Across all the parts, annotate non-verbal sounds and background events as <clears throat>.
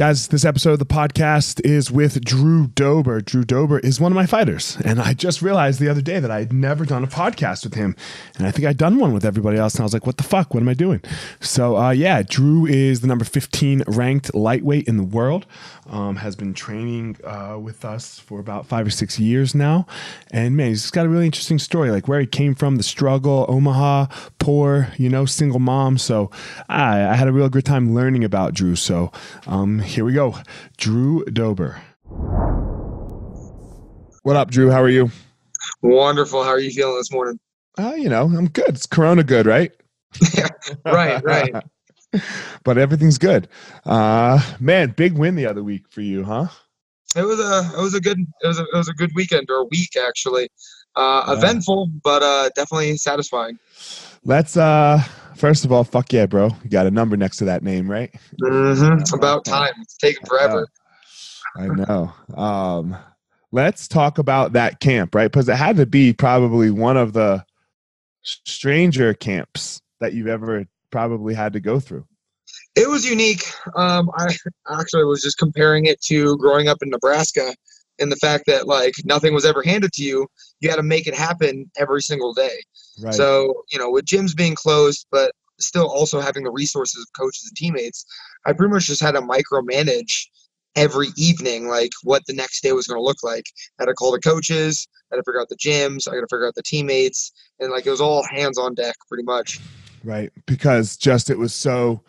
Guys, this episode of the podcast is with Drew Dober. Drew Dober is one of my fighters. And I just realized the other day that I had never done a podcast with him. And I think I'd done one with everybody else. And I was like, what the fuck? What am I doing? So, uh, yeah, Drew is the number 15 ranked lightweight in the world. Um, has been training uh, with us for about five or six years now. And man, he's got a really interesting story like where he came from, the struggle, Omaha, poor, you know, single mom. So I, I had a real good time learning about Drew. So, um, here we go. Drew Dober. What up, Drew? How are you? Wonderful. How are you feeling this morning? Uh, you know, I'm good. It's Corona good, right? yeah, <laughs> right, right. <laughs> but everything's good. Uh, man, big win the other week for you, huh? It was a it was a good it was a, it was a good weekend or a week actually. Uh, yeah. Eventful, but uh, definitely satisfying. Let's uh First of all, fuck yeah, bro. You got a number next to that name, right? Mm-hmm. It's about time. It's taking forever. I know. Um, let's talk about that camp, right? Because it had to be probably one of the stranger camps that you've ever probably had to go through. It was unique. Um, I actually was just comparing it to growing up in Nebraska and the fact that like nothing was ever handed to you you had to make it happen every single day. Right. so you know with gyms being closed but still also having the resources of coaches and teammates i pretty much just had to micromanage every evening like what the next day was going to look like. I had to call the coaches I had to figure out the gyms i got to figure out the teammates and like it was all hands on deck pretty much. Right because just it was so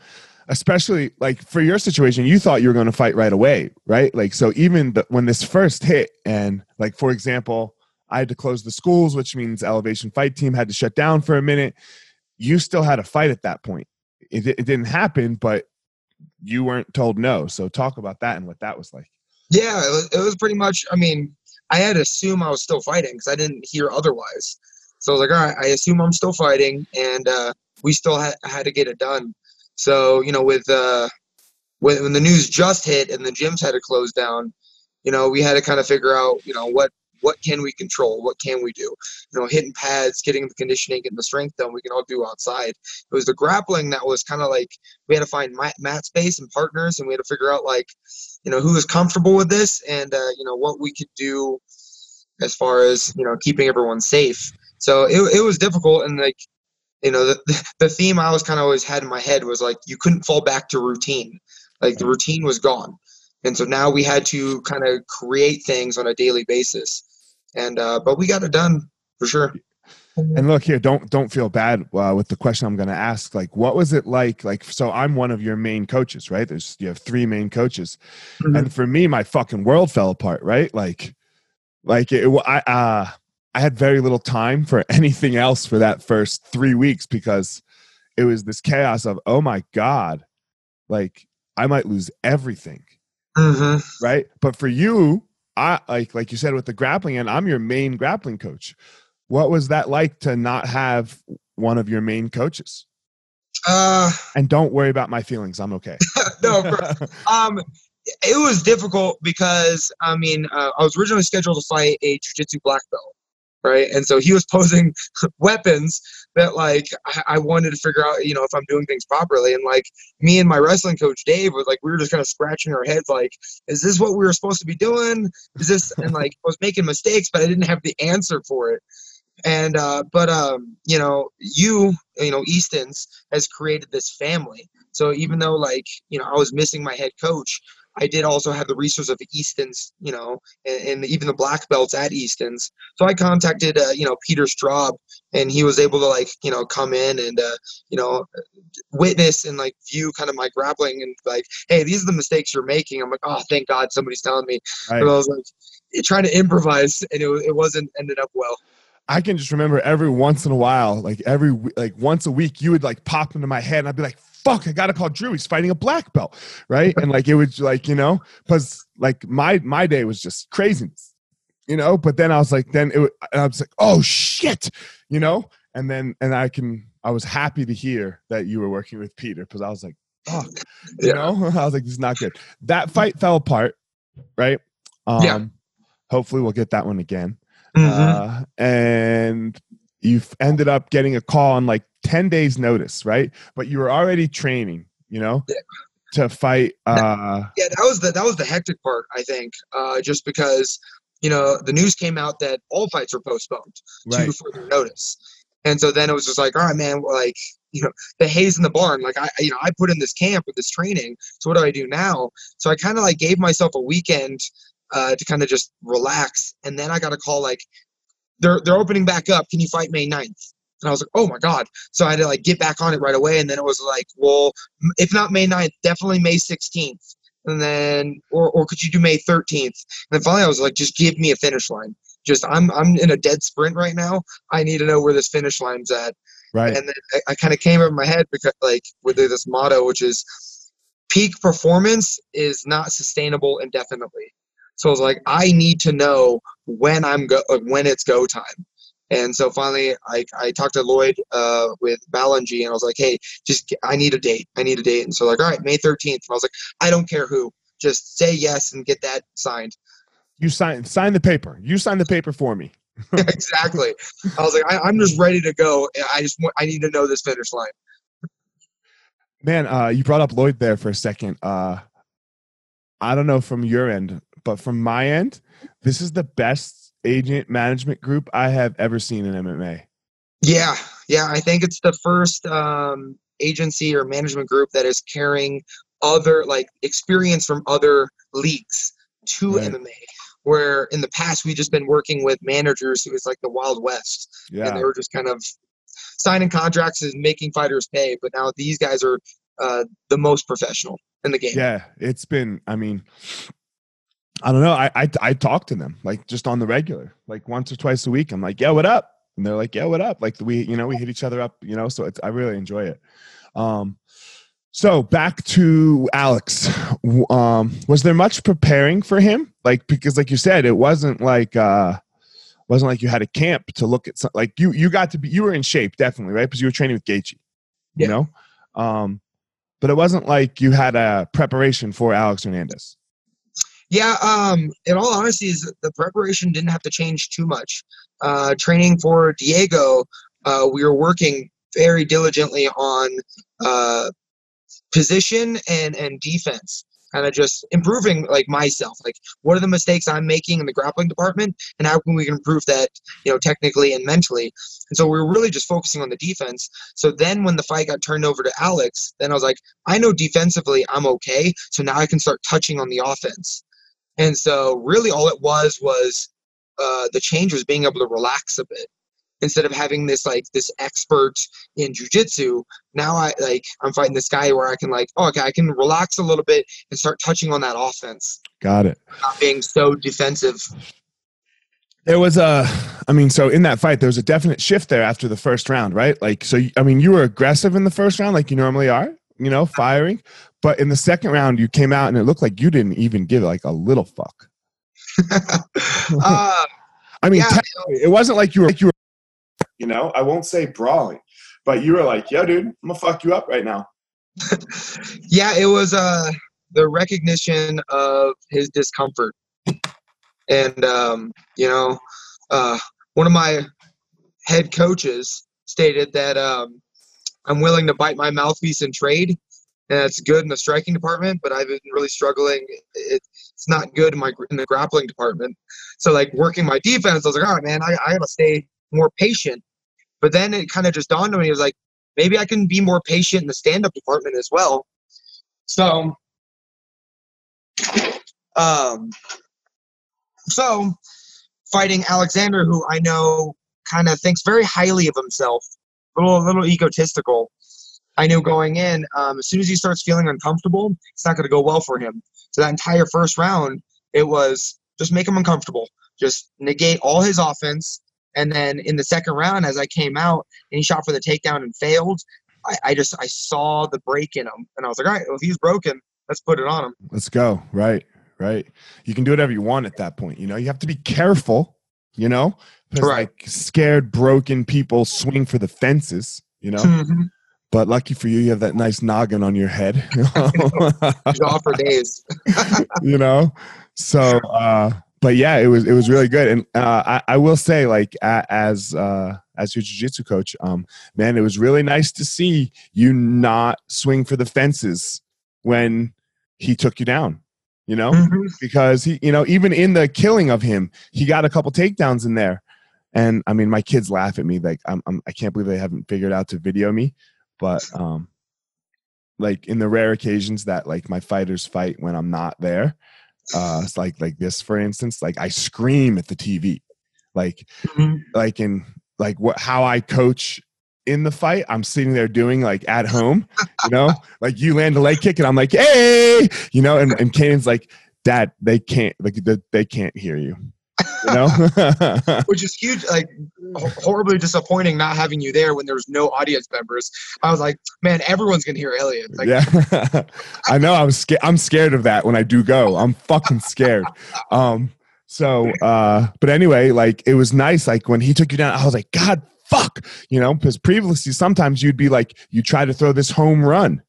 especially like for your situation, you thought you were going to fight right away, right? Like, so even the, when this first hit, and like, for example, I had to close the schools, which means Elevation Fight Team had to shut down for a minute. You still had a fight at that point. It, it didn't happen, but you weren't told no. So, talk about that and what that was like. Yeah, it was, it was pretty much, I mean, I had to assume I was still fighting because I didn't hear otherwise. So I was like, all right, I assume I'm still fighting, and uh, we still had, had to get it done. So you know, with uh, when, when the news just hit and the gyms had to close down, you know, we had to kind of figure out, you know, what what can we control? What can we do? You know, hitting pads, getting the conditioning, getting the strength done, we can all do outside. It was the grappling that was kind of like we had to find mat, mat space and partners, and we had to figure out like, you know, who was comfortable with this and uh, you know what we could do as far as you know keeping everyone safe. So it, it was difficult, and like you know the, the theme I was kind of always had in my head was like you couldn't fall back to routine, like the routine was gone, and so now we had to kind of create things on a daily basis, and uh, but we got it done for sure. And look here, don't don't feel bad uh, with the question I'm going to ask. Like, what was it like? Like, so I'm one of your main coaches, right? There's you have three main coaches, mm-hmm. and for me, my fucking world fell apart, right? Like, like it, I uh, I had very little time for <laughs> anything else for that first three weeks because it was this chaos of oh my god, like I might lose everything, mm-hmm. right? But for you, I like like you said with the grappling, and I'm your main grappling coach what was that like to not have one of your main coaches? Uh, and don't worry about my feelings. I'm okay. <laughs> no, <laughs> um, it was difficult because I mean, uh, I was originally scheduled to fight a jiu-jitsu black belt, right? And so he was <laughs> posing weapons that like I, I, wanted to figure out, you know, if I'm doing things properly. And like me and my wrestling coach Dave was like, we were just kind of scratching our heads, like, is this what we were supposed to be doing? Is this? <laughs> And like, I was making mistakes, but I didn't have the answer for it and uh, but um, you know you you know easton's has created this family so even though like you know i was missing my head coach i did also have the resource of easton's you know and, and even the black belts at easton's. So i contacted uh, you know peter straub and he was able to like you know come in and uh, you know witness and like view kind of my grappling and like hey these are the mistakes you're making. I'm like oh thank god somebody's telling me. Right. but i was like trying to improvise and it, it wasn't ended up well I can just remember every once in a while, like every like once a week, you would like pop into my head, and I'd be like, "Fuck, I gotta call Drew. He's fighting a black belt, right?" and like it would like you know, because like my my day was just craziness, you know. But then I was like, then it, I was like, "Oh shit," you know. And then and I can I was happy to hear that you were working with Peter because I was like, "Fuck," you yeah. know. <laughs> I was like, "This is not good." That fight fell apart, right? Um, yeah. Hopefully, we'll get that one again. Mm-hmm. Uh, and you've ended up getting a call on like 10 days notice right but you were already training you know yeah. to fight uh yeah that was the that was the hectic part i think uh just because you know the news came out that all fights were postponed right. to further notice and so then it was just like all right man like you know the haze in the barn like i you know i put in this camp with this training so what do i do now so i kind of like gave myself a weekend uh, to kind of just relax. And then I got a call like, they're they're opening back up. Can you fight May 9th? And I was like, oh my God. So I had to like get back on it right away. And then it was like, well, if not May 9th, definitely May 16th. And then, or, or could you do May 13th? And then finally I was like, just give me a finish line. Just, I'm, I'm in a dead sprint right now. I need to know where this finish line's at. Right. And then I, I kind of came up in my head because like with this motto, which is peak performance is not sustainable indefinitely. So I was like, I need to know when I'm go when it's go time. And so finally, I, I talked to Lloyd uh, with Balanji, and I was like, hey, just I need a date. I need a date. And so like, all right, May 13th. And I was like, I don't care who, just say yes and get that signed. You sign sign the paper. You sign the paper for me. <laughs> <laughs> exactly. I was like, I, am just ready to go. I just want, I need to know this finish line. Man, uh, you brought up Lloyd there for a second. Uh, I don't know from your end, but from my end, this is the best agent management group I have ever seen in MMA. Yeah, yeah, I think it's the first um, agency or management group that is carrying other like experience from other leagues to right. MMA. Where in the past we've just been working with managers who was like the Wild West, yeah. and they were just kind of signing contracts and making fighters pay. But now these guys are uh, the most professional in the game. Yeah, it's been. I mean, I don't know. I, I I talk to them like just on the regular, like once or twice a week. I'm like, yeah, what up? And they're like, yeah, what up? Like we, you know, we hit each other up, you know. So it's I really enjoy it. Um, so back to Alex. Um, was there much preparing for him? Like because, like you said, it wasn't like uh, wasn't like you had a camp to look at. Some, like you you got to be you were in shape definitely, right? Because you were training with Gaethje, you know. Um, but it wasn't like you had a preparation for Alex Hernandez. Yeah, um, in all honesty, is the preparation didn't have to change too much. Uh, training for Diego, uh, we were working very diligently on uh, position and and defense kind of just improving like myself. Like what are the mistakes i'm making in the grappling department and how can we improve that you know technically and mentally? And so we were really just focusing on the defense. So then when the fight got turned over to alex then i was like i know defensively i'm okay so now i can start touching on the offense and so really all it was was uh, the change was being able to relax a bit instead of having this like this expert in jujitsu, now I like I'm fighting this guy where I can like, oh okay, I can relax a little bit and start touching on that offense. Got it. Not being so defensive. There was a, I mean, so in that fight, there was a definite shift there after the first round, right? Like, so I mean, you were aggressive in the first round, like you normally are, you know, firing. But in the second round, you came out and it looked like you didn't even give like a little fuck. <laughs> <laughs> uh, I mean, yeah, it wasn't like you were like you were you know, I won't say brawling, but you were like, "Yo, dude, I'm gonna fuck you up right now." <laughs> yeah, it was uh the recognition of his discomfort, and um, you know, uh, one of my head coaches stated that um, I'm willing to bite my mouthpiece and trade, and it's good in the striking department, but I've been really struggling. It, it's not good in my in the grappling department. So like working my defense, I was like, all right, man, I, I gotta stay more patient but then it kind of just dawned on me. It was like, maybe I can be more patient in the stand-up department as well. So, um, so fighting Alexander, who I know kind of thinks very highly of himself, a little, a little egotistical. I knew going in, um, as soon as he starts feeling uncomfortable, it's not going to go well for him. So that entire first round, it was just make him uncomfortable, just negate all his offense, and then in the second round, as I came out and he shot for the takedown and failed, I, I just I saw the break in him, and I was like, all right, well, if he's broken, let's put it on him. Let's go. Right, right. You can do whatever you want at that point. You know, you have to be careful. You know, because right. like scared, broken people swing for the fences. You know. Mm-hmm. But lucky for you, you have that nice noggin on your head. <laughs> off for days. <laughs> you know, so uh, but yeah, it was it was really good, and uh, I, I will say, like as uh, as your jiu-jitsu coach, um, man, it was really nice to see you not swing for the fences when he took you down. You know, mm-hmm. because he, you know, even in the killing of him, he got a couple takedowns in there, and I mean, my kids laugh at me like I'm, I'm I can't believe they haven't figured out to video me, but um, like in the rare occasions that like my fighters fight when I'm not there uh it's like like this for instance like i scream at the tv like mm-hmm. like in like what how i coach in the fight i'm sitting there doing like at home you know? <laughs> Like you land a leg kick and i'm like hey! You know? And, and Kanan's like dad they can't like they can't hear you you know? <laughs> Which is huge like horribly disappointing not having you there when there's no audience members. I was like man everyone's gonna hear aliens like, yeah. <laughs> I know i was scared i'm scared of that when i do go. I'm fucking scared. Um so uh but anyway like it was nice like when he took you down i was like god fuck you know? Because previously sometimes you'd be like you try to throw this home run.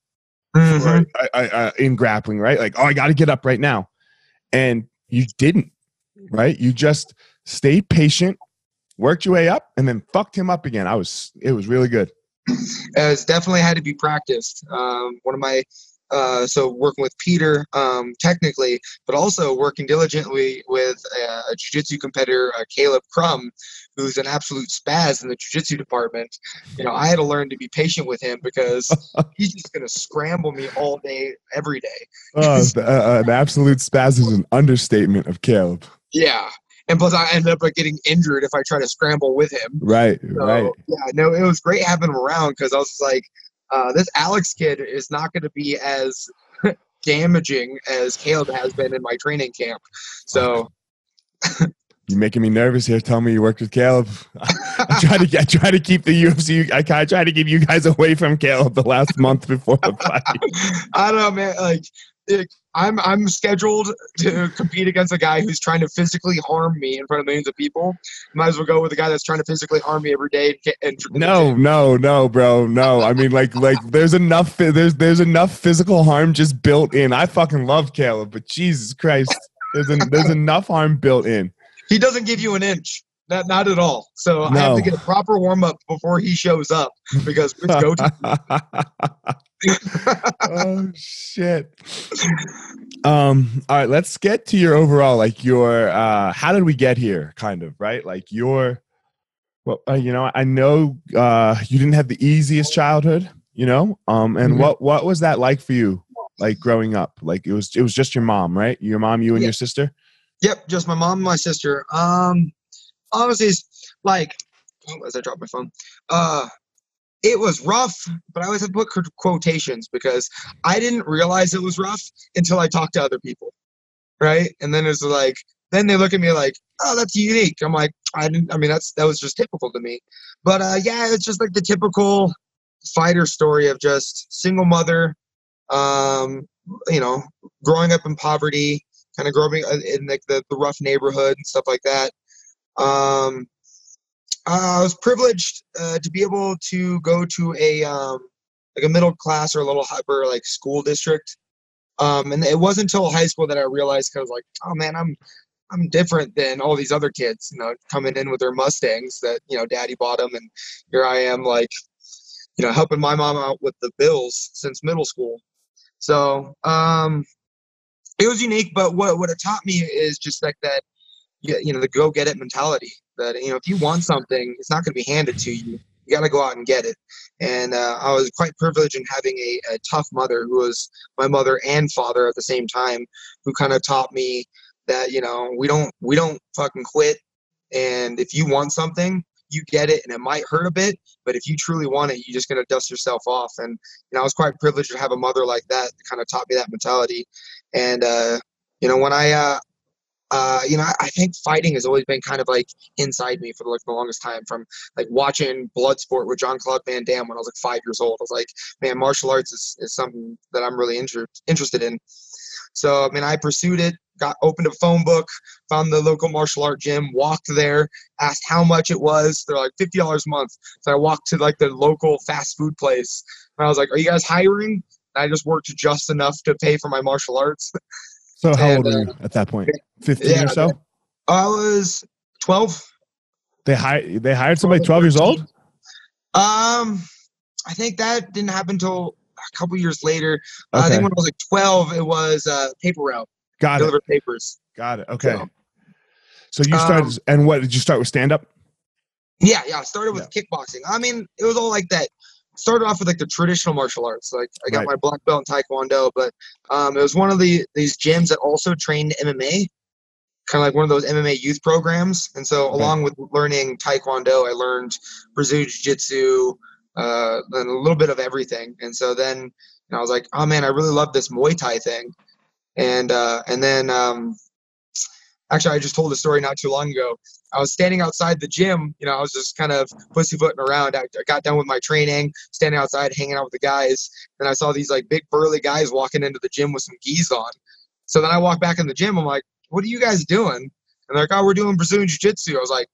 Mm-hmm. for, I, uh, in grappling right? Like oh i gotta get up right now. And you didn't right? You just stayed patient, worked your way up, and then fucked him up again. I was, it was really good. It's definitely had to be practiced. Um, one of my, uh, so working with Peter um, technically, but also working diligently with a, a jiu-jitsu competitor, uh, Caleb Crum, who's an absolute spaz in the jiu-jitsu department. You know, I had to learn to be patient with him because <laughs> he's just going to scramble me all day, every day. oh, uh, an absolute spaz is an understatement of Caleb. Yeah. And plus, I end up like getting injured if I try to scramble with him. Right, so, right. Yeah, no, it was great having him around because I was like, uh, this Alex kid is not going to be as <laughs> damaging as Caleb has been in my training camp. So. <laughs> You're making me nervous here. Tell me you worked with Caleb. <laughs> I try to I try to keep the UFC. I try to keep you guys away from Caleb the last month before the fight. I don't know, man. Like I'm I'm scheduled to compete against a guy who's trying to physically harm me in front of millions of people. Might as well go with a guy that's trying to physically harm me every day. And, no, no, no, bro, no. I mean, like, like there's enough there's there's enough physical harm just built in. I fucking love Caleb, but Jesus Christ. there's, an, there's enough harm built in. He doesn't give you an inch. Not, not at all. So I have to get a proper warm up before he shows up because <laughs> it's go time. Oh shit. Um, all right, let's get to your overall, like your uh how did we get here, kind of, right? Like your well, uh, you know, I know uh you didn't have the easiest childhood, you know? Um and Mhm. what what was that like for you, like growing up? Like it was it was just your mom, right? Your mom, you and Yeah. your sister? Yep, just my mom and my sister. Um, honestly, it's like, oh, as I drop my phone, uh, it was rough, but I always have to put quotations because I didn't realize it was rough until I talked to other people, right? And then it's like, then they look at me like, oh, that's unique. I'm like, I didn't. I mean, that's that was just typical to me. But uh, yeah, it's just like the typical fighter story of just single mother, um, you know, growing up in poverty kind of growing uh, in like the, the rough neighborhood and stuff like that. Um, I was privileged uh, to be able to go to a um, like a middle class or a little hyper like school district. Um, and it wasn't until high school that I realized because like, oh man, I'm I'm different than all these other kids, you know, coming in with their Mustangs that you know daddy bought them, and here I am like, you know, helping my mom out with the bills since middle school. So um, it was unique, but what what it taught me is just like that, you know, the go get it mentality. That you know, if you want something, it's not going to be handed to you. You got to go out and get it. And uh, I was quite privileged in having a, a tough mother who was my mother and father at the same time, who kind of taught me that you know we don't we don't fucking quit. And if you want something, you get it, and it might hurt a bit, but if you truly want it, you're just gonna dust yourself off. And you know, I was quite privileged to have a mother like that that kind of taught me that mentality. And uh, you know, when I, uh, uh, you know, I, think fighting has always been kind of like inside me for like the longest time. From like watching Bloodsport with Jean-Claude Van Damme when I was like five years old, I was like, man, martial arts is, is something that I'm really inter- interested in. So I mean, I pursued it. Got opened a phone book, found the local martial art gym, walked there, asked how much it was. They're like fifty dollars a month. So I walked to like the local fast food place, and I was like, "Are you guys hiring?" I just worked just enough to pay for my martial arts. <laughs> So how And, old were uh, you at that point? 15 yeah, or so? I was twelve. They hired they hired somebody 12 years old? Um, I think that didn't happen until a couple years later. Uh, I think when I was like twelve, it was uh, paper route, Got it. deliver papers. Got it. Okay. So- So you started Um, and what did you start with stand up? Yeah, yeah. I started with kickboxing. I mean, it was all like that. Started off with like the traditional martial arts. Like I got Right. my black belt in Taekwondo, but um, it was one of the these gyms that also trained MMA, kind of like one of those MMA youth programs. And so, Okay. along with learning Taekwondo, I learned Brazilian Jiu-Jitsu, uh, and a little bit of everything. And so then you know, I was like, oh man, I really love this Muay Thai thing. And uh, and then um, actually, I just told a story not too long ago. I was standing outside the gym. You know, I was just kind of pussyfooting around. I, got done with my training, standing outside, hanging out with the guys. And I saw these like big burly guys walking into the gym with some gis on. So then I walked back in the gym. I'm like, "What are you guys doing?" And they're like, "Oh, we're doing Brazilian Jiu-Jitsu." I was like,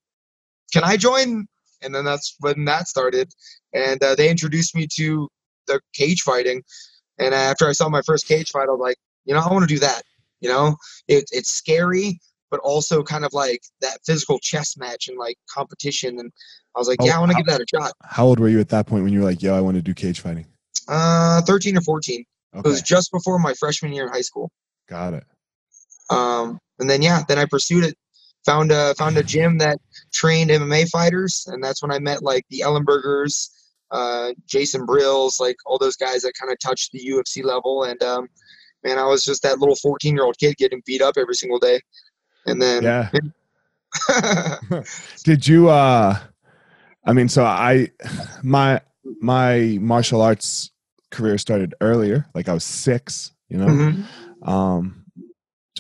"Can I join?" And then that's when that started. And uh, they introduced me to the cage fighting. And after I saw my first cage fight, I was like, "You know, I want to do that." You know, it, it's scary, but also kind of like that physical chess match and like competition. And I was like, Oh, yeah, I want to give that a shot. How old were you at that point when you were like, yo, I want to do cage fighting? Uh, 13 or 14. It was just before my freshman year in high school. Got it. Um, and then yeah, then I pursued it. Found a found a gym that trained MMA fighters, and that's when I met like the Ellenbergers, uh, Jason Brilz, like all those guys that kind of touched the UFC level. And um, man, I was just that little 14 year old kid getting beat up every single day. And then Yeah. <laughs> Did you uh I mean so I my my martial arts career started earlier. Like I was 6, you know. Mhm. Um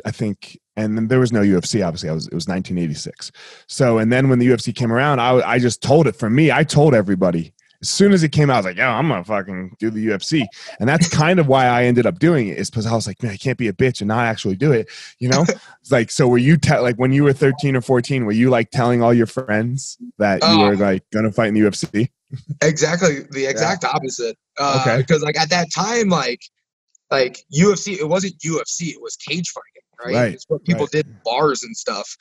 I think and then there was no UFC obviously. I was it was 1986. So and then when the UFC came around, I I just told it for me. I told everybody as soon as it came out, I was like, "Yo, I'm gonna fucking do the UFC," and that's kind of why I ended up doing it. Is because I was like, "Man, I can't be a bitch and not actually do it," you know? <laughs> it's like, so were you te- like when you were 13 or 14? Were you like telling all your friends that you Oh. were like gonna fight in the UFC? exactly the exact opposite. Uh, Okay. Because like at that time, like like UFC, it wasn't UFC, it was cage fighting. right? Right, It's what people right. did bars and stuff.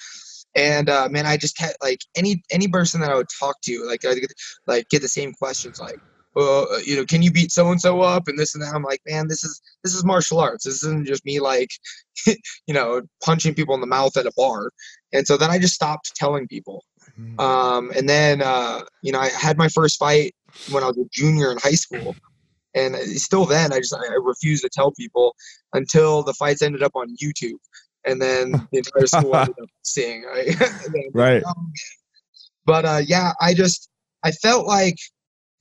And uh, man, I just kept like any any person that I would talk to, like I get like get the same questions, like, well, you know, can you beat so and so up and this and that. I'm like, man, this is this is martial arts. This isn't just me like, <laughs> you know, punching people in the mouth at a bar. And so then I just stopped telling people. Mm. Um, and then uh, you know, I had my first fight when I was a junior in high school. And uh, still then, I just I refused to tell people until the fights ended up on YouTube, and then <laughs> the entire school ended up seeing. Right? <laughs> Right. oh. But uh, yeah, I just I felt like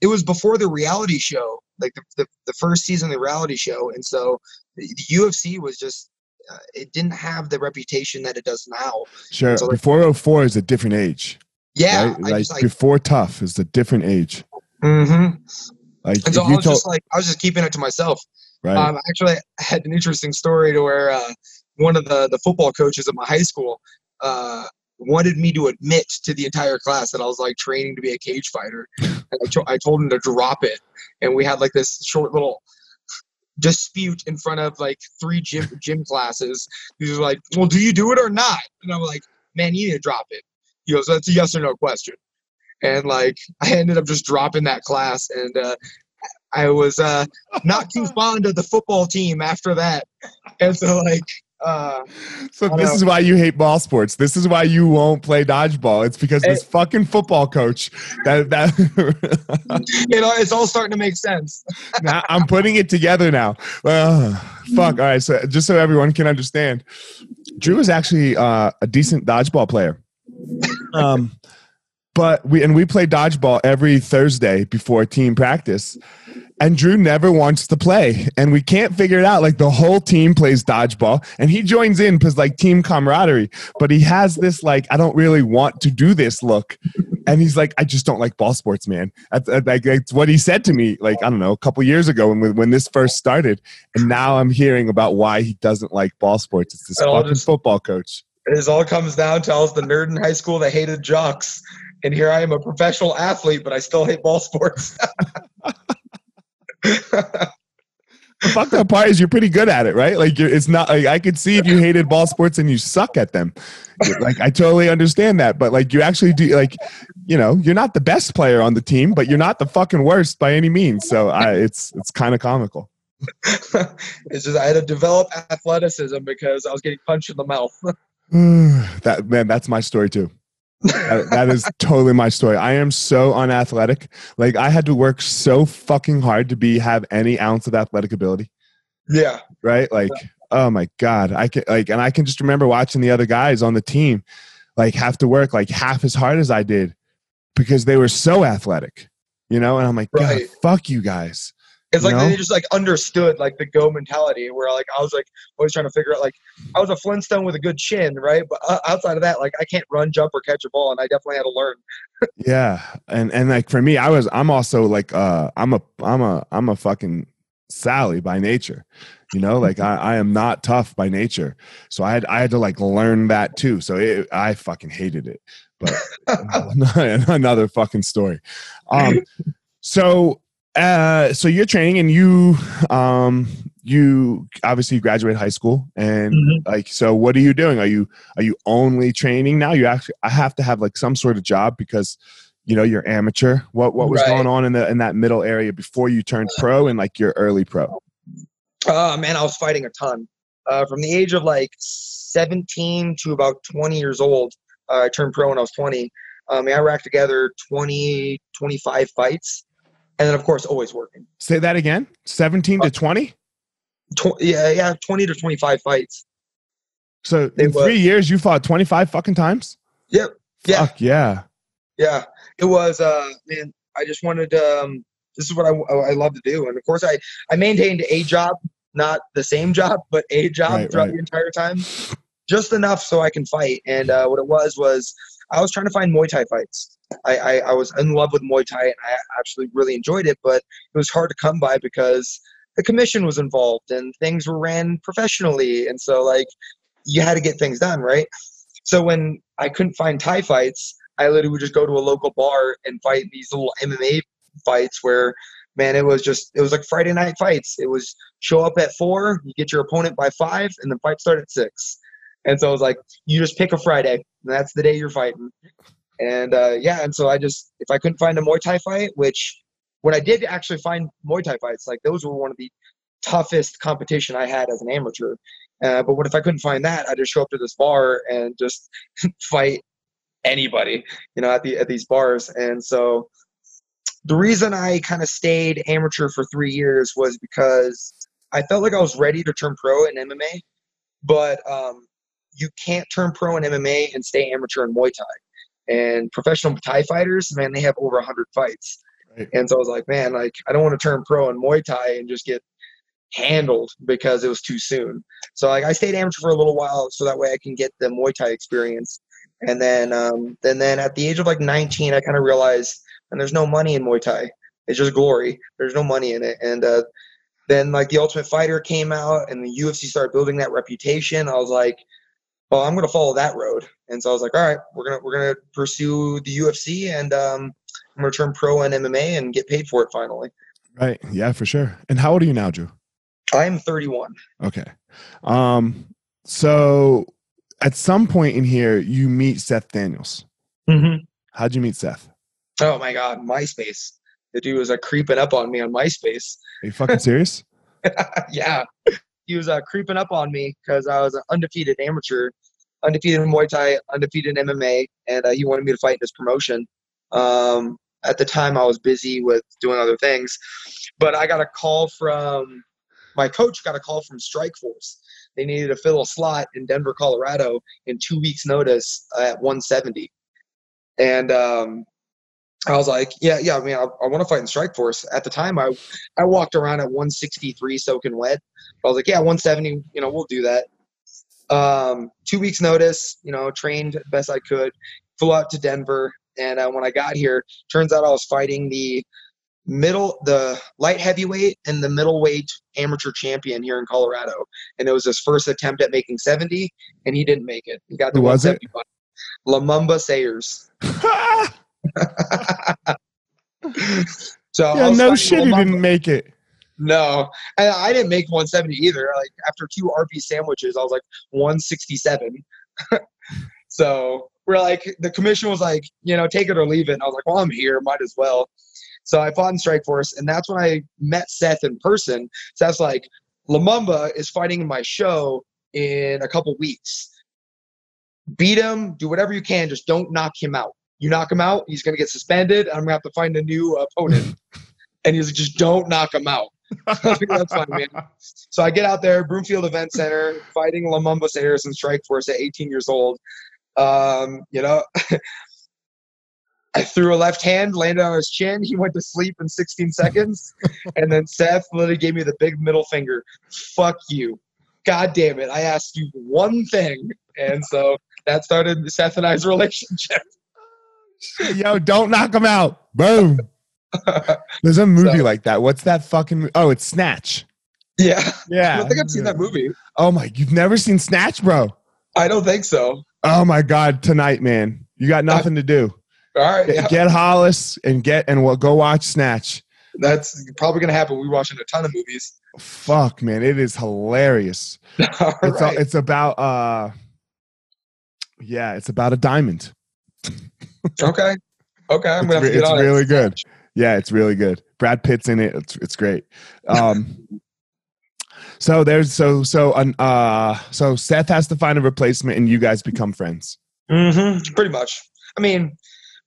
it was before the reality show, like the, the, the first season of the reality show, and so the, the UFC was just uh, it didn't have the reputation that it does now. Sure. So, like- Before 04 is a different age. Yeah, right? Like, just like. before TUF is a different age. Mm-hmm. Like And so I was just like, I was just keeping it to myself. right. Um, actually, I had an interesting story to where uh, one of the, the football coaches at my high school uh, wanted me to admit to the entire class that I was like training to be a cage fighter. <laughs> And I, to- I told him to drop it. And we had like this short little dispute in front of like three gym <laughs> gym classes. He was like, "Well, do you do it or not?" And I'm like, "Man, you need to drop it." He goes, "That's a yes or no question." And like, <laughs> I ended up just dropping that class, and uh, I was uh, not too fond of the football team after that. And so like, uh, so this is why you hate ball sports. This is why you won't play dodgeball. It's because this fucking football coach that that <laughs> you know, it's all starting to make sense. <laughs> now I'm putting it together now. Well, fuck. All right. So just so everyone can understand, Drew is actually uh, a decent dodgeball player. Um, but we and we play dodgeball every Thursday before team practice. And Drew never wants to play, and we can't figure it out. Like the whole team plays dodgeball, and he joins in because like team camaraderie. But he has this like I don't really want to do this look, and he's like I just don't like ball sports, man. Like that's what he said to me like I don't know a couple years ago when when this first started, and now I'm hearing about why he doesn't like ball sports. It's this fucking just- football coach. It all comes down to was the nerd in high school that hated jocks. And here I am a professional athlete, but I still hate ball sports. <laughs> The fucked up part is you're pretty good at it, right? Like you're, it's not like I could see if you hated ball sports and you suck at them. Like I totally understand that, but like you actually do like you know you're not the best player on the team, but you're not the fucking worst by any means. So I, it's it's kind of comical. <laughs> it's just I had to develop athleticism because I was getting punched in the mouth. <laughs> <sighs> that man, that's my story too. That- that is totally my story. I am so unathletic. Like I had to work so fucking hard to be have any ounce of athletic ability. yeah. right? Like, oh my god, I can like, and I can just remember watching the other guys on the team like have to work like half as hard as I did because they were so athletic, you know. And I'm like, God, fuck you guys. It's like No. they just like understood like the go mentality where like I was like always trying to figure out like I was a Flintstone with a good chin, right? But uh, outside of that, like I can't run, jump, or catch a ball, and I definitely had to learn. <laughs> Yeah, and and like for me, I was I'm also like uh I'm a I'm a I'm a fucking Sally by nature, you know. Like I I am not tough by nature, so I had I had to like learn that too. So it, I fucking hated it, but <laughs> <laughs> another fucking story. Um, so uh, so you're training and you um you obviously graduate high school and Mhm. like so what are you doing? Are you are you only training now? You actually I have to have like some sort of job because you know you're amateur. What what was Right. going on in the in that middle area before you turned pro and like your early pro? Uh, man, I was fighting a ton. Uh, from the age of like 17 to about 20 years old, uh, I turned pro when I was 20. Um, I racked together 20, 25 fights. And then, of course, always working. Say that again. 17 to 20? Tw- yeah, yeah, 20 to 25 fights. So It in was- 3 years you fought 25 fucking times? Yep. Yeah. Fuck yeah. Yeah, it was. Uh, man, I just wanted. to, Um, this is what I, I love to do, and of course, I I maintained a job, not the same job, but a job Right, throughout right. the entire time, just enough so I can fight. And uh, what it was was I was trying to find Muay Thai fights. I, I I was in love with Muay Thai, and I actually really enjoyed it, but it was hard to come by because the commission was involved and things were ran professionally, and so like you had to get things done right. So when I couldn't find Thai fights, I literally would just go to a local bar and fight these little MMA fights where, man, it was just it was like Friday night fights. It was show up at four, you get your opponent by five, and the fight start at six. And so I was like, you just pick a Friday, and that's the day you're fighting. And uh, yeah, and so I just if I couldn't find a Muay Thai fight, which when I did actually find Muay Thai fights, like those were one of the toughest competition I had as an amateur. Uh, but what if I couldn't find that? I just show up to this bar and just <laughs> fight anybody, you know, at the at these bars. And so the reason I kind of stayed amateur for three years was because I felt like I was ready to turn pro in MMA, but um, you can't turn pro in MMA and stay amateur in Muay Thai. And professional Thai fighters, man, they have over 100 fights. Right. And so I was like, man, like I don't want to turn pro in Muay Thai and just get handled because it was too soon. So like I stayed amateur for a little while so that way I can get the Muay Thai experience. And then um and then at the age of like 19 I kind of realized and there's no money in Muay Thai. It's just glory. There's no money in it. And uh then like the Ultimate Fighter came out and the UFC started building that reputation. I was like, well, I'm gonna follow that road. And so I was like, all right, we're gonna we're gonna pursue the UFC and um I'm gonna turn pro in MMA and get paid for it finally. Right. Yeah, for sure. And how old are you now, Drew? I'm 31. Okay. Um, so at some point in here, you meet Seth Daniels. Mm-hmm. How'd you meet Seth? Oh my God, MySpace. The dude was uh, creeping up on me on MySpace. Are you fucking serious? <laughs> yeah. He was uh, creeping up on me because I was an undefeated amateur, undefeated in Muay Thai, undefeated in MMA, and uh, he wanted me to fight in his promotion. Um, at the time, I was busy with doing other things, but I got a call from my coach got a call from Strikeforce. They needed to fill a slot in Denver, Colorado, in two weeks' notice at 170. And um, I was like, yeah, yeah. I mean, I, I want to fight in Strikeforce. At the time, I I walked around at 163 soaking wet. I was like, yeah, 170. You know, we'll do that. Um, two weeks' notice. You know, trained best I could. Flew out to Denver, and uh, when I got here, turns out I was fighting the middle the light heavyweight and the middleweight amateur champion here in Colorado. And it was his first attempt at making 70 and he didn't make it. He got the Who was it? Lumumba Sayers. <laughs> so yeah, no shit he didn't make it. No, and I didn't make 170 either. Like after two RP sandwiches, I was like 167. <laughs> so we're like, the commission was like, you know, take it or leave it. And I was like, well, I'm here, might as well. So I fought in Strikeforce, and that's when I met Seth in person. So Seth's like, Lumumba is fighting in my show in a couple weeks. Beat him, do whatever you can, just don't knock him out. You knock him out, he's gonna get suspended. I'm gonna have to find a new opponent. <laughs> and he's like, just don't knock him out. <laughs> that's fine, man. So I get out there, Broomfield Event Center, fighting Lumumba Sayers in Strikeforce at 18 years old. Um, you know, <laughs> I threw a left hand, landed on his chin. He went to sleep in 16 seconds. and then Seth literally gave me the big middle finger. Fuck you. God damn it. I asked you one thing. And so that started Seth and I's relationship. Yo, don't knock him out. Boom. <laughs> There's a movie so, like that. What's that fucking? Oh, it's Snatch. Yeah. Yeah. I don't think I've seen that movie. Oh my, you've never seen Snatch, bro? I don't think so. Oh my God, tonight, man. You got nothing I, to do. All right. Yeah. Get Hollis and get and we'll go watch Snatch. That's probably gonna happen. We're watching a ton of movies. Fuck, man, it is hilarious. <laughs> it's, right. a, it's about uh, yeah, it's about a diamond. Okay. Okay, I'm it's, gonna. it's really it. good. Yeah, it's really good. Brad Pitt's in it. It's it's great. Um, <laughs> so there's so so uh so Seth has to find a replacement, and you guys become friends. Mm-hmm. Pretty much. I mean,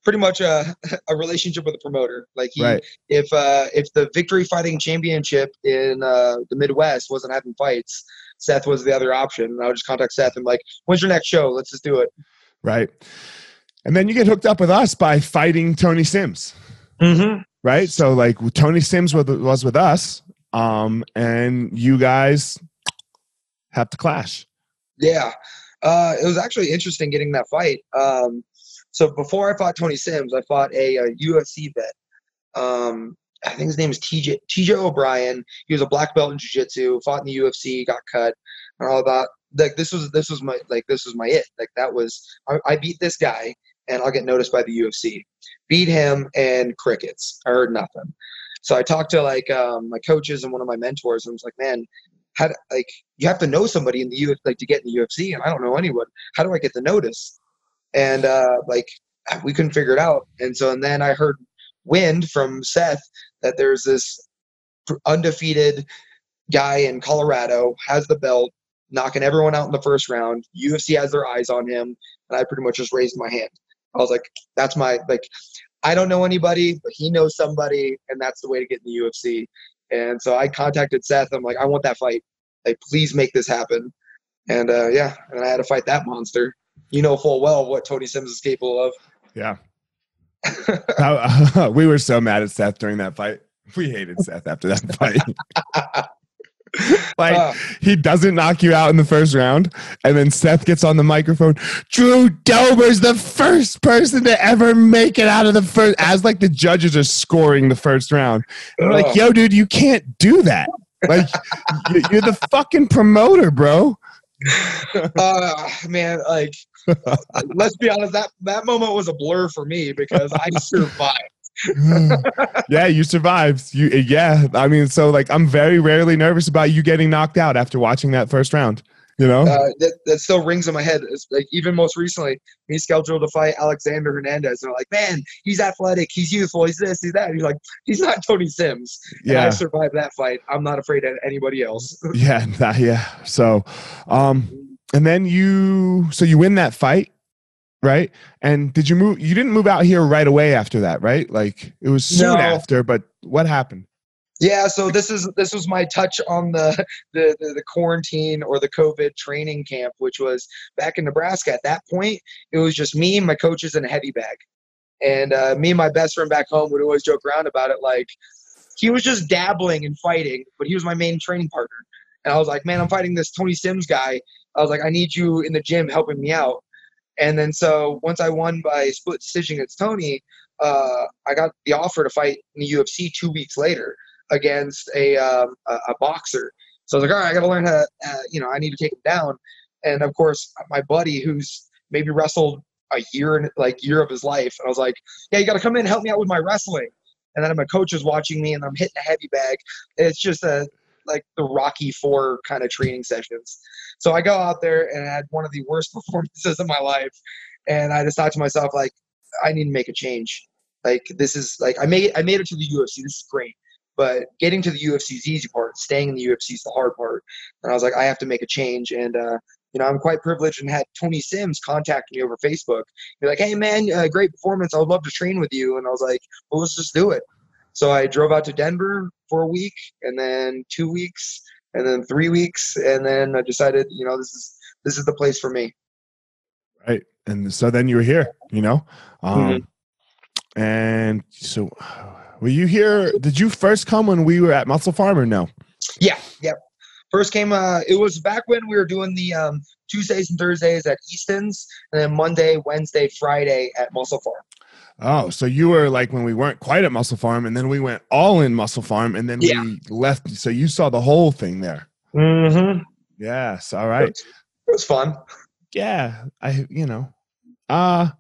pretty much a, <laughs> a relationship with a promoter. Like he, right. if uh, if the Victory Fighting Championship in uh, the Midwest wasn't having fights, Seth was the other option. And I would just contact Seth and like, when's your next show? Let's just do it. Right. And then you get hooked up with us by fighting Tony Sims. Mm-hmm. Right. So like Tony Sims was, was with us, um, and you guys have to clash. Yeah. Uh, it was actually interesting getting that fight. Um, so before I fought Tony Sims, I fought a, a UFC vet. Um, I think his name is TJ TJ O'Brien. He was a black belt in jiu-jitsu, fought in the UFC, got cut, and all that. Like this was this was my like this was my it. Like that was I, I beat this guy and I'll get noticed by the UFC. Beat him and crickets. I heard nothing. So I talked to like um, my coaches and one of my mentors and was like, man, how to, like you have to know somebody in the UFC like to get in the UFC, and I don't know anyone. How do I get the notice? And uh, like we couldn't figure it out. And so and then I heard wind from Seth that there's this undefeated guy in Colorado has the belt, knocking everyone out in the first round. UFC has their eyes on him, and I pretty much just raised my hand. I was like, that's my like. I don't know anybody, but he knows somebody, and that's the way to get in the UFC. And so I contacted Seth. I'm like, I want that fight. Like, please make this happen. And uh, yeah, and I had to fight that monster. You know full well what Tony Sims is capable of. Yeah. <laughs> <laughs> we were so mad at Seth during that fight. We hated Seth after that fight. <laughs> <laughs> like uh, he doesn't knock you out in the first round, and then Seth gets on the microphone. Drew Dober's the first person to ever make it out of the first. As like the judges are scoring the first round, and like, "Yo, dude, you can't do that. Like, you're the fucking promoter, bro." <laughs> uh, man, like, <laughs> let's be honest. That that moment was a blur for me because I survived. Yeah, you survived. You yeah. I mean, so like I'm very rarely nervous about you getting knocked out after watching that first round. You know, uh, that, that still rings in my head. It's like even most recently, me scheduled to fight Alexander Hernandez, and they're like, "Man, he's athletic, he's youthful, he's this, he's that." And you're like, "He's not Tony Sims." And yeah, I survived that fight. I'm not afraid of anybody else. yeah, yeah. So, um, and then you, so you win that fight right? And did you move? You didn't move out here right away after that, right? Like it was soon no. after. But what happened? Yeah, so this is this was my touch on the, <laughs> the, the the quarantine or the COVID training camp, which was back in Nebraska. At that point, it was just me, and my coaches, and a heavy bag. And uh, me and my best friend back home would always joke around about it, like he was just dabbling and fighting, but he was my main training partner. And I was like, man, I'm fighting this Tony Sims guy. I was like, I need you in the gym helping me out. And then so once I won by split decision against Tony, uh, I got the offer to fight in the UFC two weeks later against a um, a, a, boxer. So I was like, all right, I got to learn how. Uh, you know, I need to take him down. And of course, my buddy who's maybe wrestled a year and like year of his life, and I was like, yeah, you got to come in and help me out with my wrestling. And then my coach is watching me, and I'm hitting a heavy bag. It's just a like the Rocky Four kind of training sessions. So I go out there and I had one of the worst <laughs> performances of my life, and I decided to myself like, I need to make a change. Like this is like I made I made it to the UFC. This is great, but getting to the UFC is the easy part. Staying in the UFC is the hard part. And I was like, I have to make a change. And uh, you know, I'm quite privileged and had Tony Sims contact me over Facebook. Be like, hey man, uh, great performance. I would love to train with you. And I was like, well, let's just do it. So I drove out to Denver for a week, and then two weeks, and then three weeks, and then I decided, you know, this is this is the place for me. Right, and so then you were here, you know, um, mm-hmm. and so were you here? Did you first come when we were at MusclePharm or no? Yeah, yeah. First came. Uh, it was back when we were doing the um, Tuesdays and Thursdays at Easton's, and then Monday, Wednesday, Friday at MusclePharm. Oh, so you were like when we weren't quite at MusclePharm, and then we went all in MusclePharm, and then yeah. we left. So you saw the whole thing there. Mm-hmm. Yes. All right. It was fun. Yeah, I you know, uh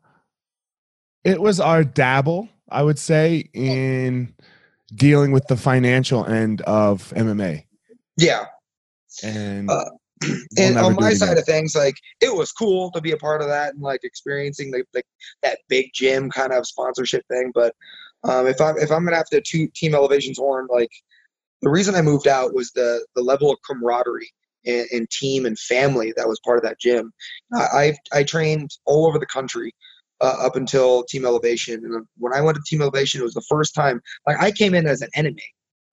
it was our dabble, I would say, in dealing with the financial end of MMA. Yeah. And uh, <clears throat> and on my side of things, like it was cool to be a part of that and like experiencing the, the that big gym kind of sponsorship thing. But um, if I'm if I'm gonna have to toot Team Elevation's horn, like the reason I moved out was the the level of camaraderie and, and team and family that was part of that gym. I I trained all over the country. Uh, up until Team Elevation, and when I went to Team Elevation, it was the first time. Like I came in as an enemy.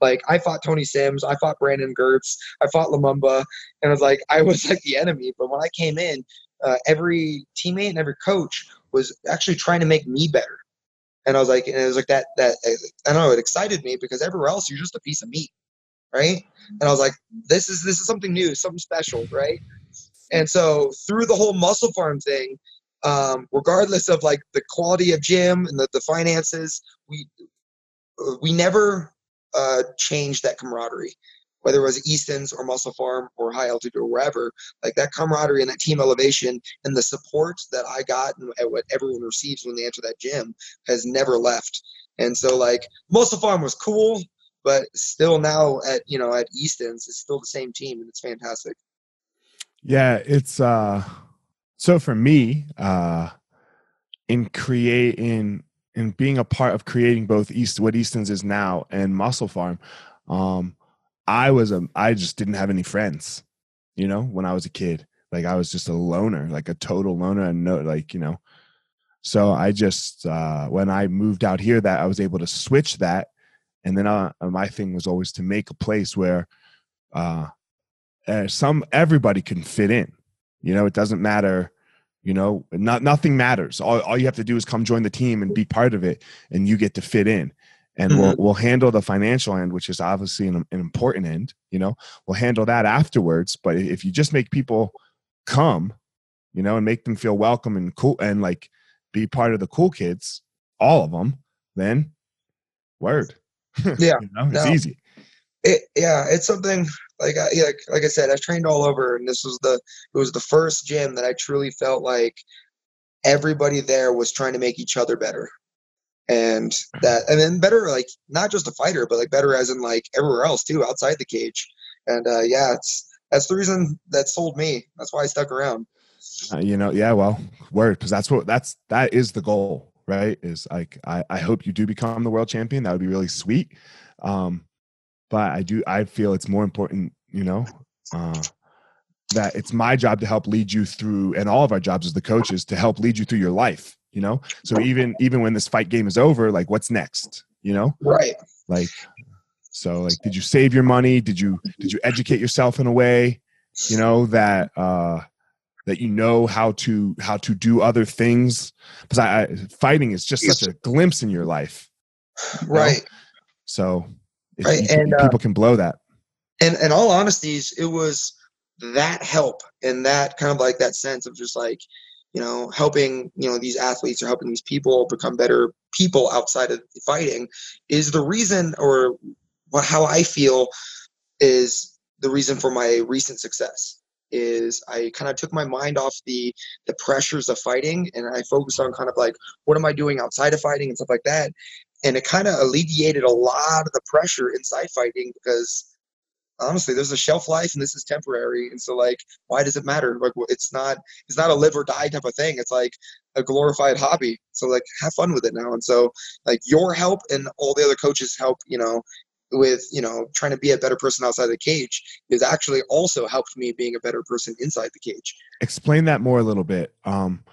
Like I fought Tony Sims, I fought Brandon Girtz, I fought Lumumba, and I was like I was like the enemy. But when I came in, uh, every teammate and every coach was actually trying to make me better. And I was like, and it was like that that I don't know, it excited me because everywhere else you're just a piece of meat, right? And I was like, this is this is something new, something special, right? And so through the whole MusclePharm thing, um, regardless of like the quality of gym and the, the finances, we we never uh, changed that camaraderie. Whether it was Easton's or MusclePharm or High Altitude or wherever, like that camaraderie and that team elevation and the support that I got and what everyone receives when they enter that gym has never left. And so, like, MusclePharm was cool, but still now at you know at Easton's, it's still the same team, and it's fantastic. Yeah, it's uh so for me, uh in creating in being a part of creating both East what Easton's is now and MusclePharm, um, I was a I just didn't have any friends, you know, when I was a kid. Like I was just a loner, like a total loner and no like, you know. So I just uh when I moved out here that I was able to switch that and then uh, my thing was always to make a place where uh, uh some everybody can fit in. You know, it doesn't matter you know, not nothing matters. All, all you have to do is come join the team and be part of it, and you get to fit in. And mm-hmm. we'll we'll handle the financial end, which is obviously an, an important end. You know, we'll handle that afterwards. But if you just make people come, you know, and make them feel welcome and cool and like be part of the cool kids, all of them, then word. <laughs> Yeah, you know, it's no. easy. It, yeah, it's something like I, yeah, like I said, I've trained all over, and this was the it was the first gym that I truly felt like everybody there was trying to make each other better, and that and then better like not just a fighter, but like better as in like everywhere else too, outside the cage. And uh, yeah, it's that's the reason that sold me. That's why I stuck around. Uh, you know, yeah, well, word, because that's what that's that is the goal, right? Is like I I hope you do become the world champion. That would be really sweet. Um, but I do I feel it's more important, you know, uh, that it's my job to help lead you through, and all of our jobs as the coaches to help lead you through your life. You know, so even even when this fight game is over, like what's next? You know, right? Like, so like, did you save your money? Did you did you educate yourself in a way, you know, that uh that you know how to how to do other things? Because I, I fighting is just such a glimpse in your life, right? Know? So right. and uh, people can blow that. And in all honesties, it was that help and that kind of like that sense of just like, you know, helping, you know, these athletes or helping these people become better people outside of fighting is the reason or what how I feel is the reason for my recent success is I kind of took my mind off the the pressures of fighting and I focused on kind of like what am I doing outside of fighting and stuff like that and it kind of alleviated a lot of the pressure inside fighting because honestly there's a shelf life and this is temporary and so like why does it matter? Like it's not it's not a live or die type of thing. It's like a glorified hobby. So like have fun with it now. And so like your help and all the other coaches help you know with you know trying to be a better person outside the cage is actually also helped me being a better person inside the cage. Explain that more a little bit. Um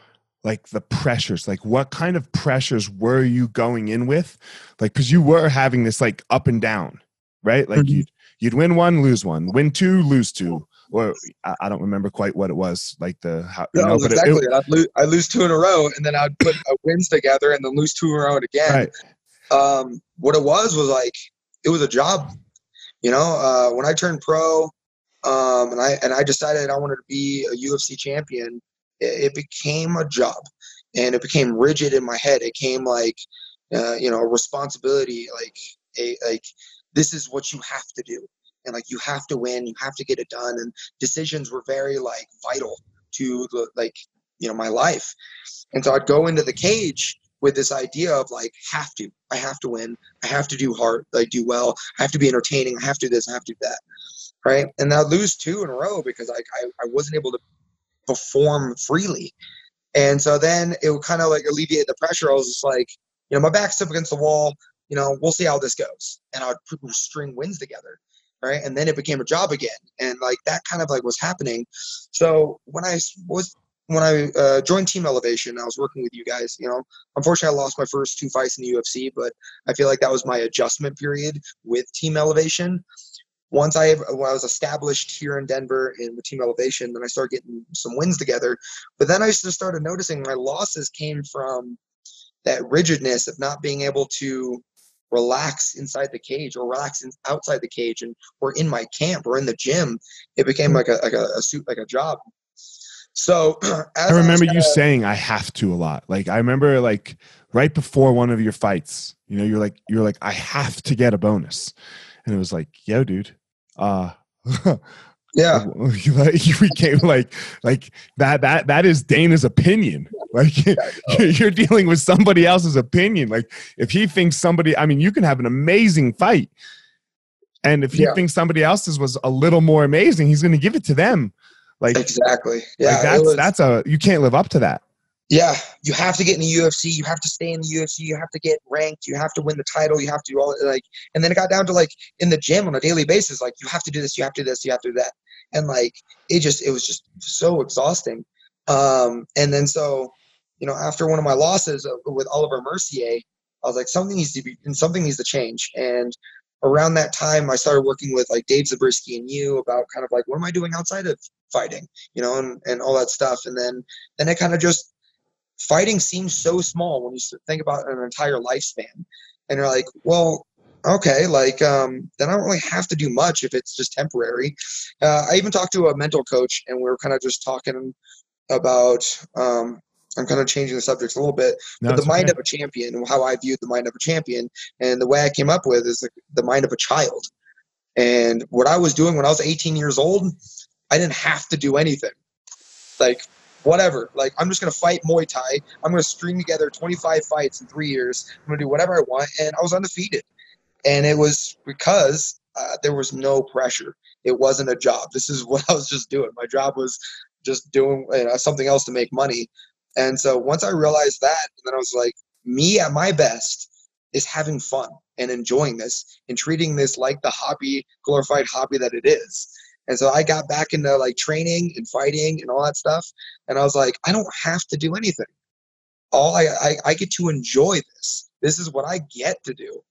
like the pressures like what kind of pressures were you going in with like because you were having this like up and down right like mm-hmm. you'd you'd win one lose one win two lose two or I, I don't remember quite what it was like the how you no, know, exactly it, it, I'd, lose, I'd lose two in a row and then I'd put wins together and then lose two in a row again right. um, what it was was like it was a job you know uh, when I turned pro um, and I and I decided I wanted to be a UFC champion it, became a job and it became rigid in my head. It came like, uh, you know, a responsibility, like a, like this is what you have to do. And like, you have to win, you have to get it done. And decisions were very like vital to the, like, you know, my life. And so I'd go into the cage with this idea of like, have to, I have to win. I have to do hard, like do well. I have to be entertaining. I have to do this. I have to do that. Right. And I lose two in a row because I, I, I wasn't able to perform freely. And so then it would kind of like alleviate the pressure. I was just like, you know, my back's up against the wall. You know, we'll see how this goes. And I would string wins together. Right. And then it became a job again. And like that kind of like was happening. So when I was, when I uh, joined Team Elevation, I was working with you guys. You know, unfortunately, I lost my first two fights in the UFC, but I feel like that was my adjustment period with Team Elevation once I, when I was established here in Denver in the team elevation, then I started getting some wins together. But then I just started noticing my losses came from that rigidness of not being able to relax inside the cage or relax in, outside the cage and or in my camp or in the gym. It became like a like a, a suit like a job. So <clears throat> I remember I you saying I have to a lot. Like I remember like right before one of your fights, you know, you're like you're like I have to get a bonus. And it was like, yo, dude, uh yeah <laughs> like we came like like that that that is dana's opinion like <laughs> you're dealing with somebody else's opinion like if he thinks somebody i mean you can have an amazing fight And if he yeah. thinks somebody else's was a little more amazing, he's going to give it to them. Like exactly, yeah. Like that's was, that's a you can't live up to that. Yeah, you have to get in the UFC. You have to stay in the UFC. You have to get ranked. You have to win the title. You have to do all like, and then it got down to like in the gym on a daily basis. Like you have to do this. You have to do this. You have to do that. And like it just it was just so exhausting. Um, and then so you know after one of my losses with Oliver Mercier, I was like something needs to be and something needs to change. And around that time, I started working with like Dave Zabriskie and you about kind of like what am I doing outside of fighting, you know, and, and all that stuff. And then then it kind of just fighting seems so small when you think about an entire lifespan. And you're like, well, okay, like um, then I don't really have to do much if it's just temporary. Uh, I even talked to a mental coach, and we were kind of just talking about. Um, I'm kind of changing the subject a little bit, no, but the mind okay. of a champion, and how I viewed the mind of a champion, and the way I came up with is the, the mind of a child. And what I was doing when I was 18 years old, I didn't have to do anything. Like whatever. Like I'm just gonna fight Muay Thai. I'm gonna string together 25 fights in three years. I'm gonna do whatever I want, and I was undefeated. And it was because uh, there was no pressure. It wasn't a job. This is <laughs> what I was just doing. My job was just doing you know, something else to make money. And so once I realized that, then I was like, me at my best is having fun and enjoying this and treating this like the hobby, glorified hobby that it is. And so I got back into like training and fighting and all that stuff. And I was like, I don't have to do anything. All I, I, I get to enjoy this. This is what I get to do.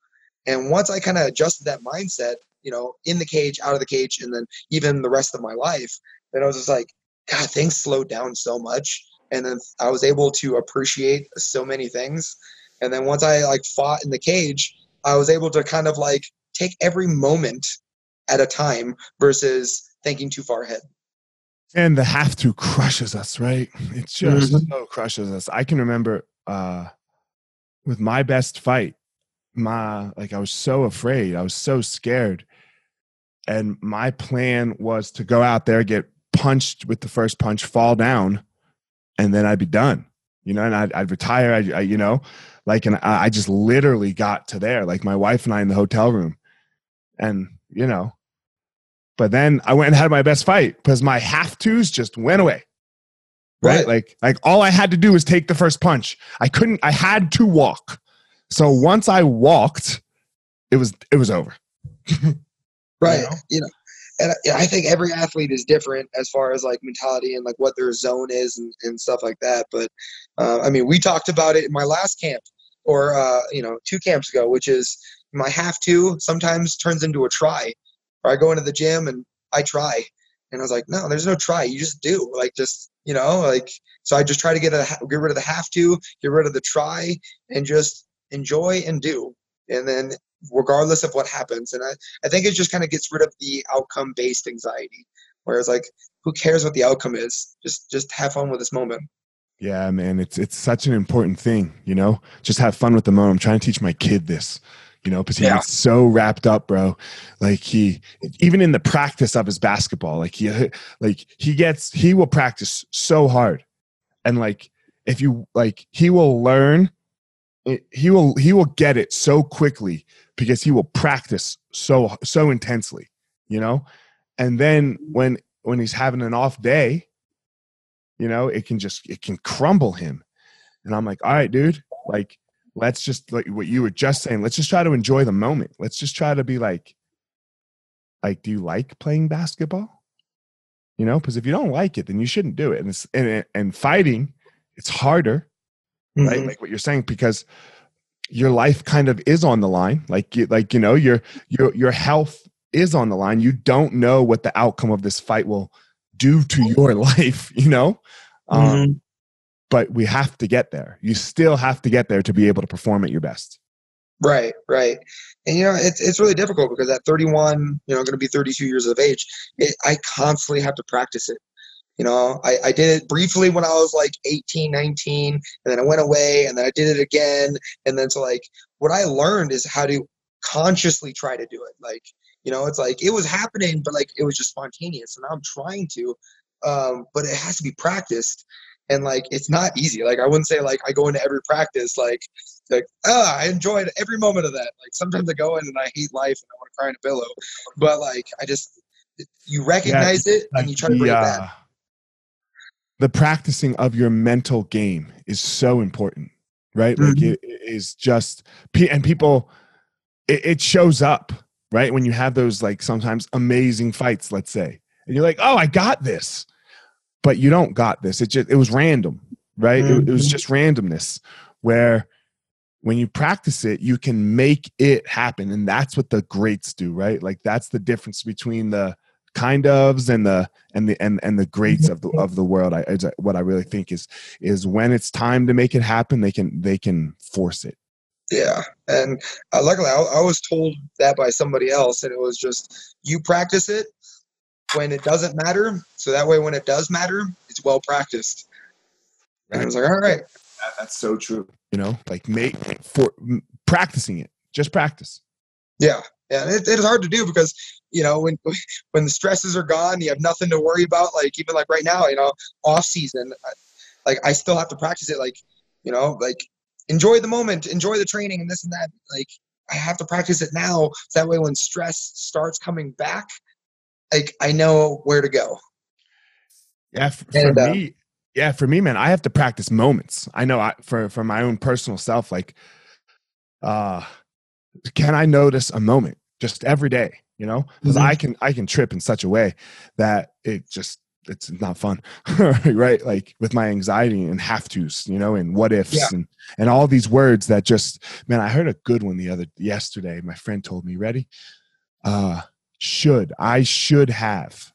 And once I kind of adjusted that mindset, you know, in the cage, out of the cage, and then even the rest of my life, then I was just like, God, things slowed down so much. And then I was able to appreciate so many things. And then once I like fought in the cage, I was able to kind of like take every moment at a time versus thinking too far ahead. And the have to crushes us, right? It just mm-hmm. so crushes us. I can remember uh, with my best fight, my like I was so afraid, I was so scared, and my plan was to go out there, get punched with the first punch, fall down, and then I'd be done. You know, and I'd, I'd retire. I, I, you know, like, and I, I just literally got to there, like my wife and I in the hotel room, and you know. But then I went and had my best fight because my have tos just went away. Right? right? Like like all I had to do was take the first punch. I couldn't I had to walk. So once I walked, it was it was over. <laughs> right. You know? you know? and I think every athlete is different as far as like mentality and like what their zone is and, and stuff like that. But uh, I mean, we talked about it in my last camp or uh, you know two camps ago, which is my have to sometimes turns into a try. Or I go into the gym and I try. And I was like, no, there's no try. You just do. Like just, you know, like so I just try to get a get rid of the have to, get rid of the try, and just enjoy and do. And then regardless of what happens. And I, I think it just kind of gets rid of the outcome based anxiety. Whereas like who cares what the outcome is? Just just have fun with this moment. Yeah, man, it's it's such an important thing, you know. Just have fun with the moment. I'm trying to teach my kid this you know, because he yeah. gets so wrapped up, bro. Like he, even in the practice of his basketball, like he, like he gets, he will practice so hard, and like if you like, he will learn, eh, he will, he will get it so quickly because he will practice so so intensely, you know, and then when when he's having an off day, you know, it can just it can crumble him, and I'm like, all right, dude, like let's just like what you were just saying let's just try to enjoy the moment. Let's just try to be like like do you like playing basketball? You know because if you don't like it then you shouldn't do it. And it's and, and fighting it's harder mm-hmm. right like what you're saying because your life kind of is on the line. Like you like you know your your your health is on the line. You don't know what the outcome of this fight will do to your <laughs> life you know? Um, mm-hmm. But we have to get there. You still have to get there to be able to perform at your best. Right, right. And you know, it's it's really difficult because at 31, you know, I'm going to be 32 years of age, it, I constantly have to practice it. You know, I, I did it briefly when I was like 18, 19, and then I went away, and then I did it again. And then so, like, what I learned is how to consciously try to do it. Like, you know, it's like it was happening, but like it was just spontaneous. And I'm trying to, um, but it has to be practiced and like it's not easy. Like i wouldn't say like i go into every practice like like ah i enjoyed every moment of that. Like sometimes i go in and i hate life and i want to cry in a pillow but like i just you recognize yeah, it like and you try to bring the, it back uh, the practicing of your mental game is so important right? Mm-hmm. like it is just and people it, it shows up right? When you have those like sometimes amazing fights let's say and you're like oh i got this but you don't got this. It just it was random right? Mm-hmm. it, it was mm-hmm. just randomness where when you practice it you can make it happen. And that's what the greats do right? Like that's the difference between the kind ofs and the and the and, and the greats of the of the world. I, what i really think is is when it's time to make it happen they can they can force it. Yeah. And uh, luckily I, I was told that by somebody else and it was just you practice it when it doesn't matter. So that way when it does matter it's well practiced. And i was like all right. That, that's so true. You know like make for practicing it. Just practice. Yeah. Yeah it, it is hard to do because you know when when the stresses are gone you have nothing to worry about like even like right now you know off season like i still have to practice it like you know like enjoy the moment enjoy the training and this and that. Like i have to practice it now so that way when stress starts coming back like i know where to go. Yeah for, and, for uh, me yeah for me man i have to practice moments. I know I, for for my own personal self like uh can i notice a moment just every day you know? Because mm-hmm. i can i can trip in such a way that it just it's not fun <laughs> right? Like with my anxiety and have to's you know and what ifs yeah. and and all these words that just man i heard a good one the other yesterday. My friend told me ready? Uh should i should have.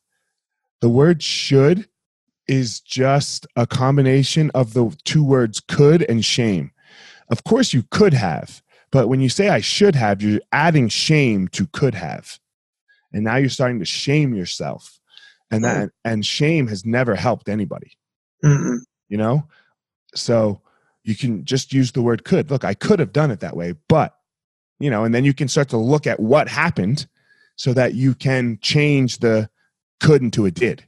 The word should is just a combination of the two words could and shame. Of course you could have but when you say i should have you're adding shame to could have. And now you're starting to shame yourself. And that and shame has never helped anybody. Mm you know? So you can just use the word could. Look i could have done it that way but you know and then you can start to look at what happened so that you can change the could into a did.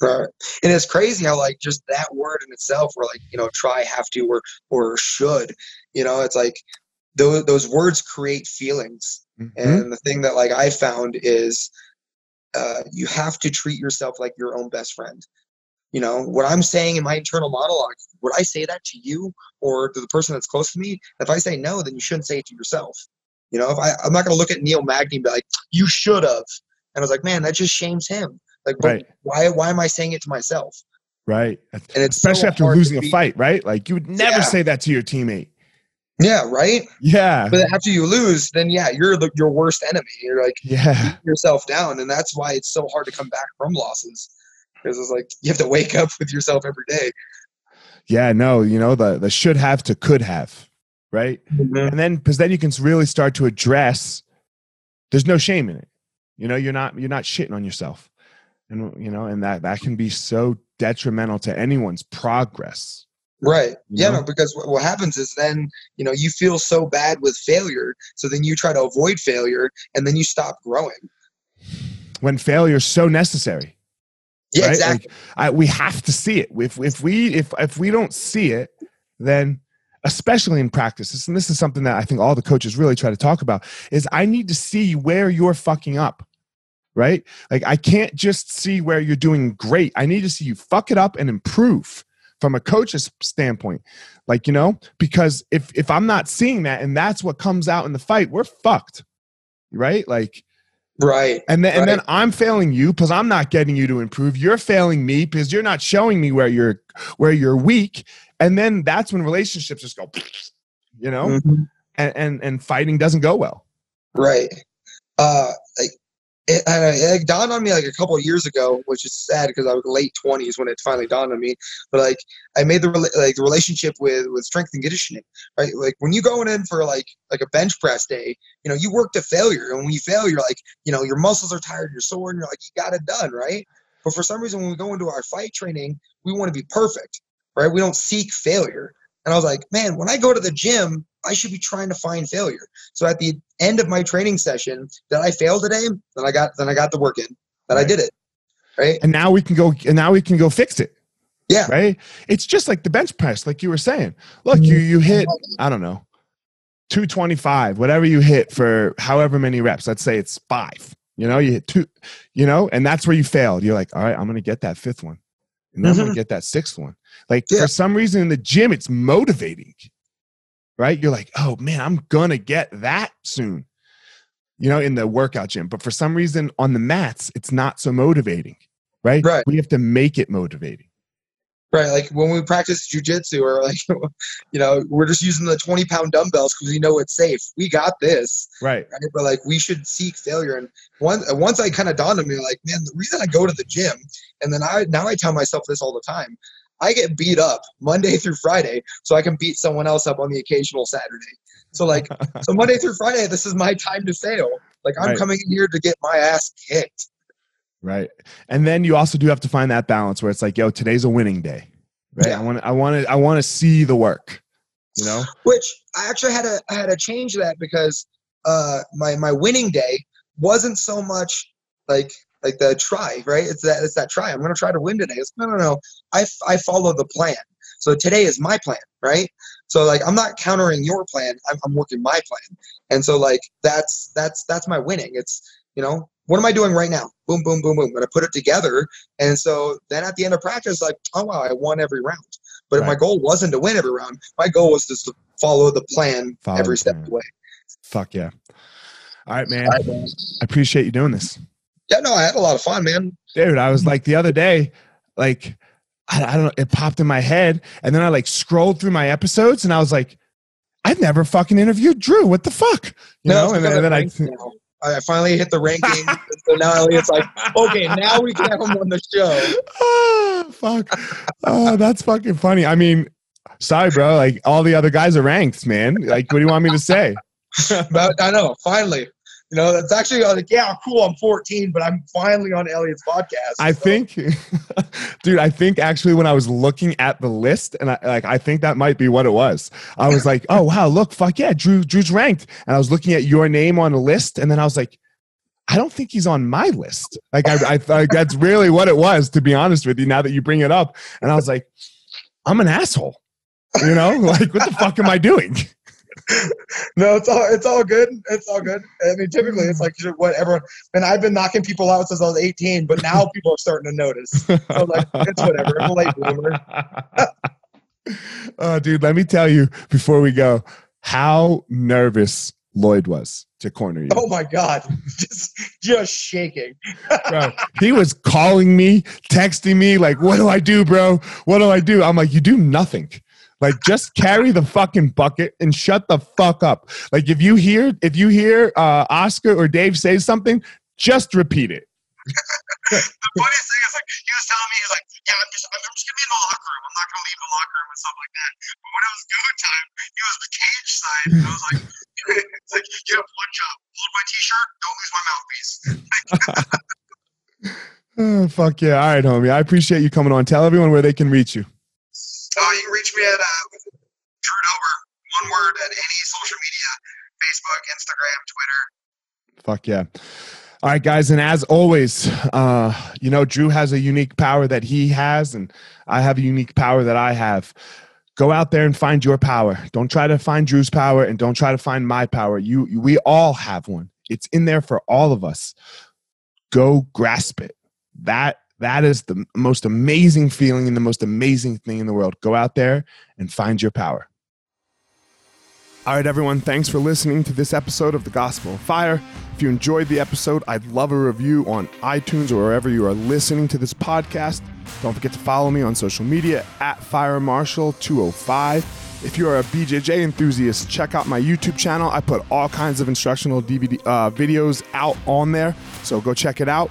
Right. And it's crazy how like just that word in itself or like you know try have to or or should you know it's like those those words create feelings. Mm-hmm. and the thing that like i found is uh, you have to treat yourself like your own best friend. You know what i'm saying in my internal monologue would i say that to you or to the person that's close to me? If i say no then you shouldn't say it to yourself you know if I, i'm not going to look at neil magny and be like you should have and i was like man that just shames him like right. why why am i saying it to myself right and it's especially so after losing a fight right like you would never yeah. say that to your teammate yeah, right. Yeah. But after you lose, then yeah, you're the, your worst enemy. You're like yeah yourself down, and that's why it's so hard to come back from losses. Because it's like you have to wake up with yourself every day. Yeah, no, you know the the should have to could have, right? Mm-hmm. And then because then you can really start to address. There's no shame in it. You know, you're not you're not shitting on yourself, and you know, and that that can be so detrimental to anyone's progress Right. Yeah, no, because what happens is then, you know, you feel so bad with failure. So then you try to avoid failure and then you stop growing. When failure is so necessary. Yeah, right? exactly. Like, I, we have to see it. If, if we if if we don't see it, then especially in practice, and this is something that I think all the coaches really try to talk about, is I need to see where you're fucking up. Right? Like I can't just see where you're doing great. I need to see you fuck it up and improve from a coach's standpoint like you know because if if i'm not seeing that and that's what comes out in the fight we're fucked right like right and then right. and then i'm failing you because i'm not getting you to improve you're failing me because you're not showing me where you're where you're weak and then that's when relationships just go you know mm-hmm. and, and and fighting doesn't go well right uh like it, it, dawned on me like a couple of years ago, which is sad because I was late twenties when it finally dawned on me. But like, I made the like the relationship with with strength and conditioning, right? Like when you're going in for like like a bench press day, you know, you work to failure, and when you fail, you're like, you know, your muscles are tired, you're sore, and you're like, you got it done, right? But for some reason, when we go into our fight training, we want to be perfect, right? We don't seek failure. And I was like, man, when I go to the gym, I should be trying to find failure. So at the end of my training session, that I failed today? Then I got then I got the work in. That right. I did it. Right. And now we can go and now we can go fix it. Yeah. Right? It's just like the bench press, like you were saying. Look, you you hit, I don't know, 225, whatever you hit for however many reps. Let's say it's five. You know, you hit two, you know, and that's where you failed. You're like, all right, I'm gonna get that fifth one. And then I'm gonna mm-hmm. get that sixth one. Like Yeah. for some reason in the gym, it's motivating. Right? You're like, oh man, I'm gonna get that soon. You know, in the workout gym. But for some reason on the mats, it's not so motivating. Right? Right. We have to make it motivating. Right, like when we practice jujitsu, or like, <laughs> you know, we're just using the twenty pound dumbbells because we know it's safe. We got this, Right. right? But like, we should seek failure. And once once I kind of dawned on me, like, man, the reason I go to the gym, and then I now I tell myself this all the time. I get beat up Monday through Friday, so I can beat someone else up on the occasional Saturday. So like, <laughs> so Monday through Friday, this is my time to fail. Like I'm Right. coming in here to get my ass kicked. Right. And then you also do have to find that balance where it's like, yo, today's a winning day. Right. Yeah. I want to, I want to, I want to see the work, you know? which I actually had to I had to change that because uh my my winning day wasn't so much like like the try right it's that it's that try I'm gonna try to win today it's no no no I I follow the plan so today is my plan right so like I'm not countering your plan I'm, I'm working my plan and so like that's that's that's my winning it's you know what am I doing right now boom boom boom boom and I put it together and so then at the end of practice like oh wow I won every round but my goal wasn't to win every round. My goal was just to follow the plan Follow every step plan. of the way. Fuck yeah. All right, man. I appreciate you doing this. Yeah, no, I had a lot of fun, man. Dude, I was like the other day, like, I, I don't know, it popped in my head. And then I like scrolled through my episodes and I was like, I've never fucking interviewed Drew. What the fuck? You know? And then, and then I, because I'm ranked now. I finally hit the ranking. <laughs> so now it's like, okay, now we can have him on the show. oh, fuck. Oh, that's fucking funny. I mean, sorry, bro. Like all the other guys are ranked, man. Like, what do you want me to say? <laughs> But I know, finally. You know, that's actually like, yeah, cool. I'm 14, but I'm finally on Elliot's podcast. I So, think, <laughs> dude, I think actually when I was looking at the list, and I like, I think that might be what it was. I was like, oh wow, look, fuck yeah, Drew, Drew's ranked, and I was looking at your name on a list, and then I was like, I don't think he's on my list. Like, I, I thought that's really what it was, to be honest with you. Now that you bring it up, and I was like, I'm an asshole. You know, <laughs> like what the fuck am I doing? <laughs> no, it's all it's all good. It's all good. I mean, typically it's like whatever. and I've been knocking people out since I was 18, but now people are starting to notice. So like it's whatever. I'm a late bloomer. oh, <laughs> dude, let me tell you before we go how nervous Lloyd was to corner you. Oh my god, <laughs> just just shaking. bro. He was calling me, texting me, like, what do I do, bro? What do I do? I'm like, you do nothing. Like, just carry the fucking bucket and shut the fuck up. Like, if you hear, if you hear uh, Oscar or Dave say something, just repeat it. The funniest thing is like he was telling me he's like, yeah, I'm just I'm just gonna be in the locker room. I'm not gonna leave the locker room and stuff like that. But when it was go time, he was the cage side. And I was like, <laughs> it's like you have one job: hold my t-shirt, don't lose my mouthpiece. <laughs> Oh, fuck yeah. All right, homie. I appreciate you coming on. Tell everyone where they can reach you. Uh, you can reach me at uh, Drew Dober, one word at any social media, Facebook, Instagram, Twitter. Fuck yeah. All right, guys. And as always, uh, you know, Drew has a unique power that he has, and I have a unique power that I have. Go out there and find your power. Don't try to find Drew's power and don't try to find my power. You, you we all have one. It's in there for all of us. Go grasp it. That that is the most amazing feeling and the most amazing thing in the world. Go out there and find your power. All right, everyone, thanks for listening to this episode of The Gospel of Fire. If you enjoyed the episode, I'd love a review on iTunes or wherever you are listening to this podcast. Don't forget to follow me on social media at FireMarshal205. If you are a BJJ enthusiast, check out my YouTube channel. I put all kinds of instructional DVD uh, videos out on there, so go check it out.